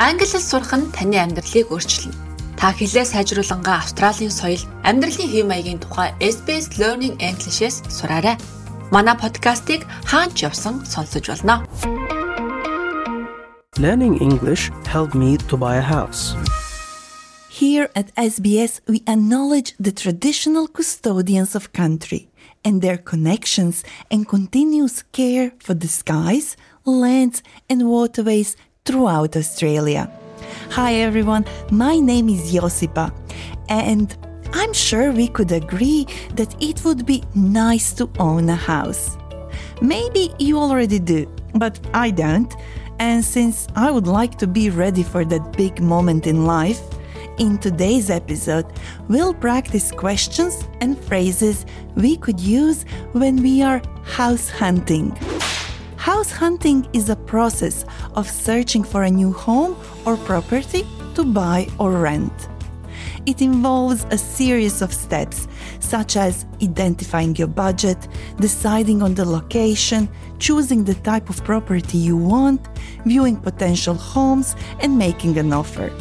Англи хэл сурах нь таны амьдралыг өөрчилнө. Та хэлээ сайжруулангаа Австралийн соёл, амьдралын хэв маягийн тухай SBS Learning English-с сураарай. Манай подкастыг хаач явсан сонсож болно. Learning English helped me to buy a house. Here at SBS, we acknowledge the traditional custodians of country and their connections and continuous care for the skies, lands, and waterways throughout Australia. Hi everyone, my name is Josipa, and I'm sure we could agree that it would be nice to own a house. Maybe you already do, but I don't. And since I would like to be ready for that big moment in life, in today's episode, we'll practice questions and phrases we could use when we are house hunting. House hunting is a process of searching for a new home or property to buy or rent. It involves a series of steps, such as identifying your budget, deciding on the location, choosing the type of property you want, viewing potential homes, and making an offer.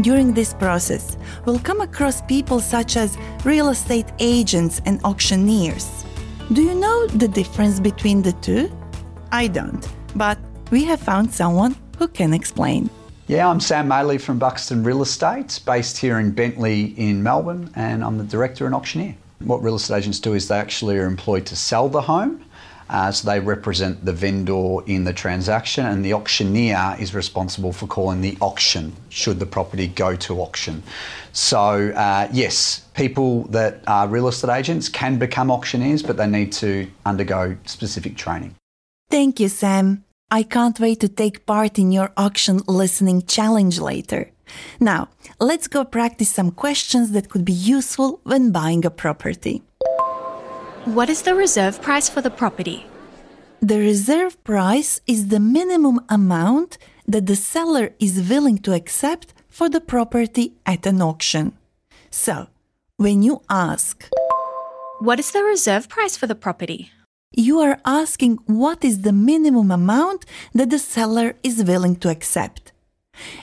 During this process, we'll come across people such as real estate agents and auctioneers. Do you know the difference between the two? I don't, but we have found someone who can explain. Yeah, I'm Sam Maley from Buxton Real Estate, based here in Bentleigh in Melbourne, and I'm the director and auctioneer. What real estate agents do is they actually are employed to sell the home. Uh, so they represent the vendor in the transaction, and the auctioneer is responsible for calling the auction should the property go to auction. So, uh, yes, people that are real estate agents can become auctioneers, but they need to undergo specific training. Thank you, Sam. I can't wait to take part in your auction listening challenge later. Now, let's go practice some questions that could be useful when buying a property. What is the reserve price for the property? The reserve price is the minimum amount that the seller is willing to accept for the property at an auction. So, when you ask, What is the reserve price for the property? You are asking what is the minimum amount that the seller is willing to accept.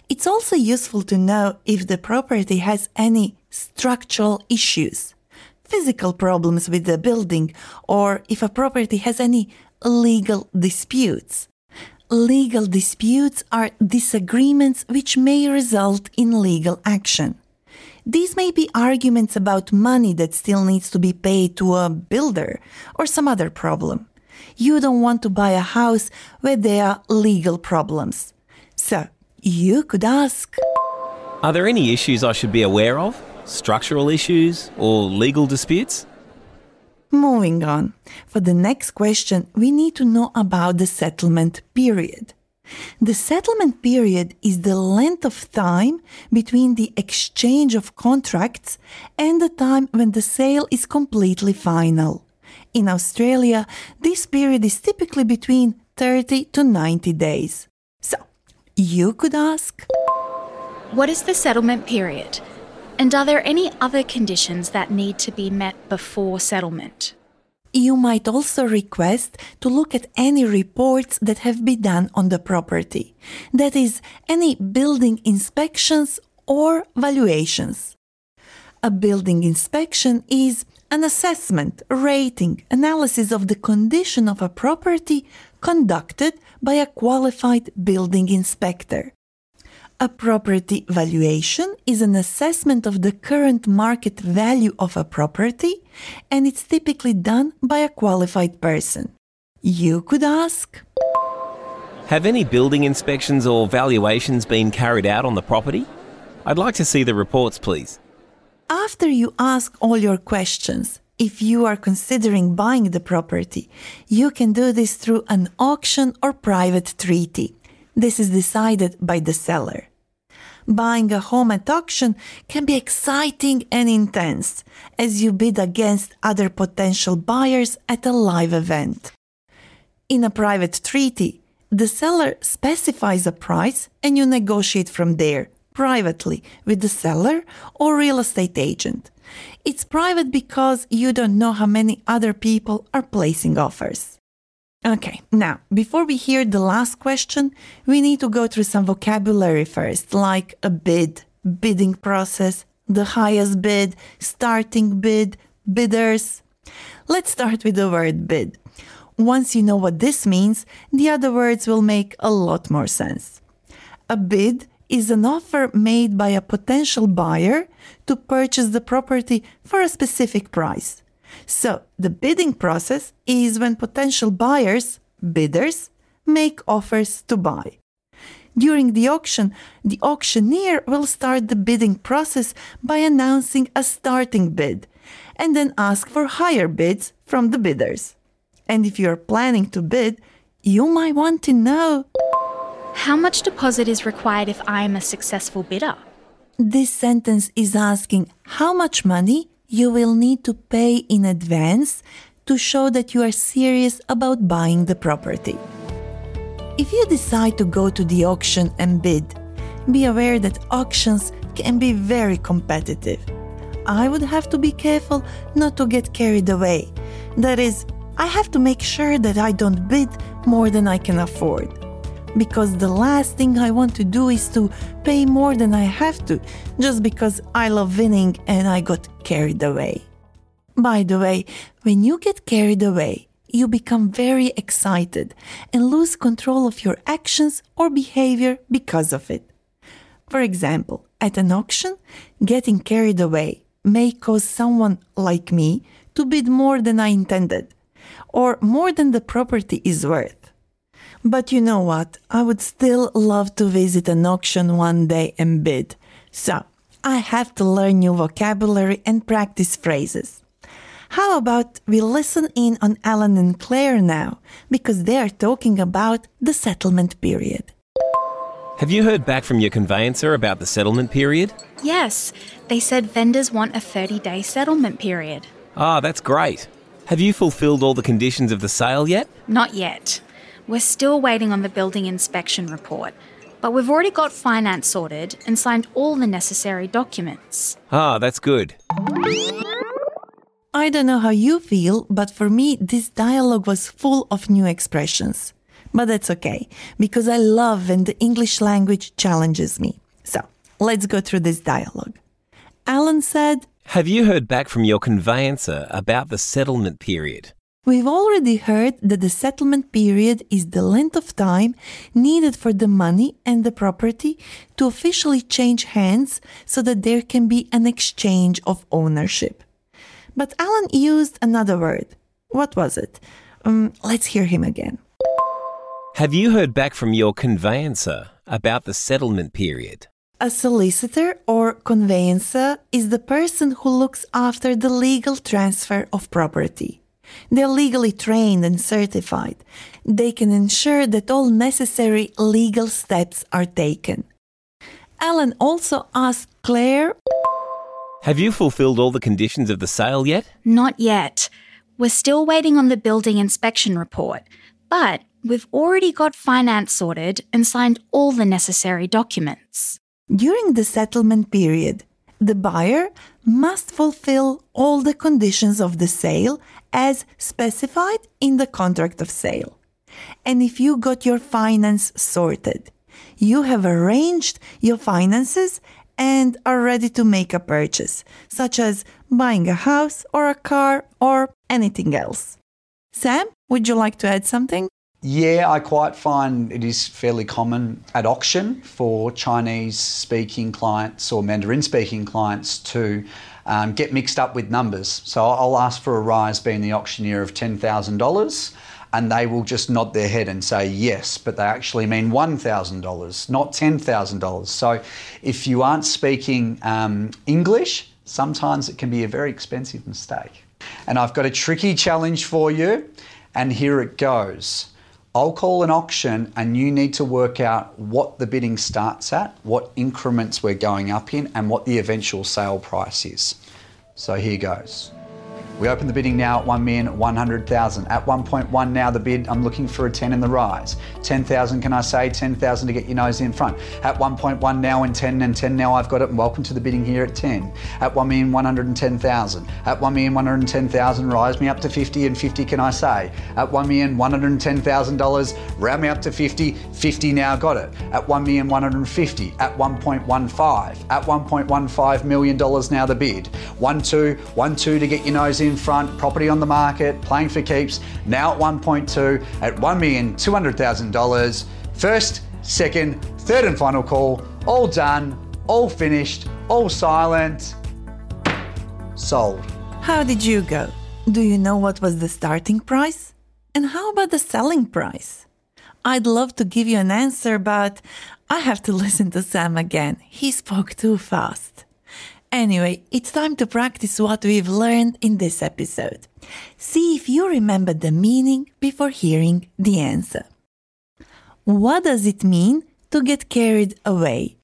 It's also useful to know if the property has any structural issues, physical problems with the building, or if a property has any legal disputes. Legal disputes are disagreements which may result in legal action. These may be arguments about money that still needs to be paid to a builder or some other problem. You don't want to buy a house where there are legal problems. So, you could ask Are there any issues I should be aware of? Structural issues or legal disputes? Moving on. For the next question, we need to know about the settlement period. The settlement period is the length of time between the exchange of contracts and the time when the sale is completely final. In Australia, this period is typically between 30 to 90 days. So, you could ask What is the settlement period? And are there any other conditions that need to be met before settlement? You might also request to look at any reports that have been done on the property. That is, any building inspections or valuations. A building inspection is an assessment, rating, analysis of the condition of a property conducted by a qualified building inspector. A property valuation is an assessment of the current market value of a property, and it's typically done by a qualified person. You could ask Have any building inspections or valuations been carried out on the property? I'd like to see the reports, please. After you ask all your questions, if you are considering buying the property, you can do this through an auction or private treaty. This is decided by the seller. Buying a home at auction can be exciting and intense as you bid against other potential buyers at a live event. In a private treaty, the seller specifies a price and you negotiate from there privately with the seller or real estate agent. It's private because you don't know how many other people are placing offers. Okay, now, before we hear the last question, we need to go through some vocabulary first, like a bid, bidding process, the highest bid, starting bid, bidders. Let's start with the word bid. Once you know what this means, the other words will make a lot more sense. A bid is an offer made by a potential buyer to purchase the property for a specific price. So, the bidding process is when potential buyers, bidders, make offers to buy. During the auction, the auctioneer will start the bidding process by announcing a starting bid and then ask for higher bids from the bidders. And if you're planning to bid, you might want to know How much deposit is required if I am a successful bidder? this sentence is asking how much money you will need to pay in advance to show that you are serious about buying the property. If you decide to go to the auction and bid, be aware that auctions can be very competitive. I would have to be careful not to get carried away. That is, I have to make sure that I don't bid more than I can afford. Because the last thing I want to do is to pay more than I have to, just because I love winning and I got carried away. By the way, when you get carried away, you become very excited and lose control of your actions or behavior because of it. For example, at an auction, getting carried away may cause someone like me to bid more than I intended or more than the property is worth. But you know what? I would still love to visit an auction one day and bid. So I have to learn new vocabulary and practice phrases. How about we listen in on Alan and Claire now, because they are talking about the settlement period. Have you heard back from your conveyancer about the settlement period? Yes, they said vendors want a 30 day settlement period. Ah, that's great. Have you fulfilled all the conditions of the sale yet? Not yet. We're still waiting on the building inspection report, but we've already got finance sorted and signed all the necessary documents. Ah, that's good. I don't know how you feel, but for me, this dialogue was full of new expressions. But that's okay, because I love when the English language challenges me. So let's go through this dialogue. Alan said, Have you heard back from your conveyancer about the settlement period? We've already heard that the settlement period is the length of time needed for the money and the property to officially change hands so that there can be an exchange of ownership. But Alan used another word. What was it? Um, let's hear him again. Have you heard back from your conveyancer about the settlement period? A solicitor or conveyancer is the person who looks after the legal transfer of property. They're legally trained and certified. They can ensure that all necessary legal steps are taken. Alan also asked Claire, Have you fulfilled all the conditions of the sale yet? Not yet. We're still waiting on the building inspection report, but we've already got finance sorted and signed all the necessary documents. During the settlement period, the buyer must fulfill all the conditions of the sale as specified in the contract of sale. And if you got your finance sorted, you have arranged your finances and are ready to make a purchase, such as buying a house or a car or anything else. Sam, would you like to add something? Yeah, I quite find it is fairly common at auction for Chinese speaking clients or Mandarin speaking clients to um, get mixed up with numbers. So I'll ask for a rise being the auctioneer of $10,000 and they will just nod their head and say yes, but they actually mean $1,000, not $10,000. So if you aren't speaking um, English, sometimes it can be a very expensive mistake. And I've got a tricky challenge for you, and here it goes. I'll call an auction and you need to work out what the bidding starts at, what increments we're going up in, and what the eventual sale price is. So here goes. We open the bidding now at 1,100,000. At 1.1 now the bid, I'm looking for a 10 in the rise. 10,000 can I say? 10,000 to get your nose in front. At 1.1 now and 10 and 10 now I've got it and welcome to the bidding here at 10. At 1,110,000. At 1,110,000 rise me up to 50 and 50 can I say? At $1,110,000 round me up to 50, 50 now got it. At 1,150 at 1.15 at 1.15 million dollars now the bid. 1 2 1 2 to get your nose in front, property on the market, playing for keeps. Now at 1.2 at $1,200,000. First, second, third and final call, all done, all finished, all silent. Sold. How did you go? Do you know what was the starting price? And how about the selling price? I'd love to give you an answer, but I have to listen to Sam again. He spoke too fast. Anyway, it's time to practice what we've learned in this episode. See if you remember the meaning before hearing the answer. What does it mean to get carried away?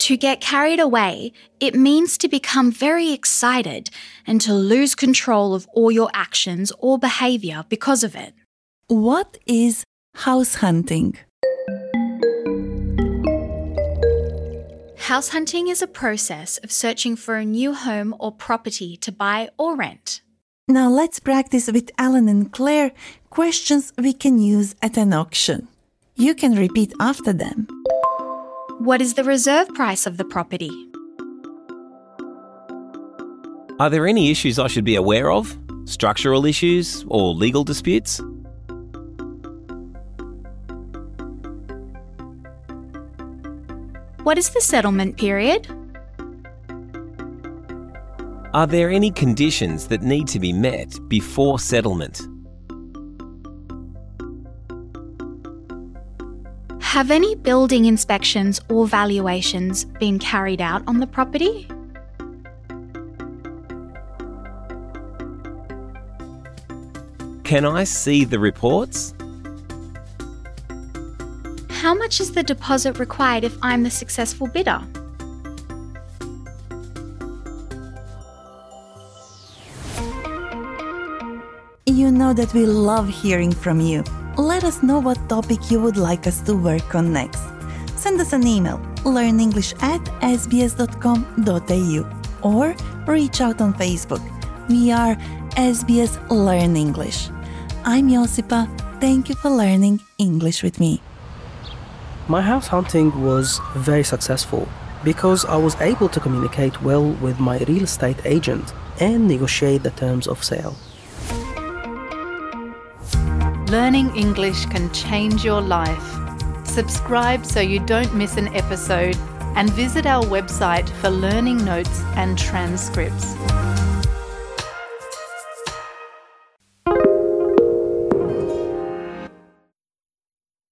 To get carried away, it means to become very excited and to lose control of all your actions or behavior because of it. What is house hunting? House hunting is a process of searching for a new home or property to buy or rent. Now let's practice with Alan and Claire questions we can use at an auction. You can repeat after them. What is the reserve price of the property? Are there any issues I should be aware of? Structural issues or legal disputes? What is the settlement period? Are there any conditions that need to be met before settlement? Have any building inspections or valuations been carried out on the property? Can I see the reports? How much is the deposit required if I'm the successful bidder? You know that we love hearing from you. Let us know what topic you would like us to work on next. Send us an email learnenglish at sbs.com.au or reach out on Facebook. We are SBS Learn English. I'm Josipa. Thank you for learning English with me. My house hunting was very successful because I was able to communicate well with my real estate agent and negotiate the terms of sale. Learning English can change your life. Subscribe so you don't miss an episode and visit our website for learning notes and transcripts.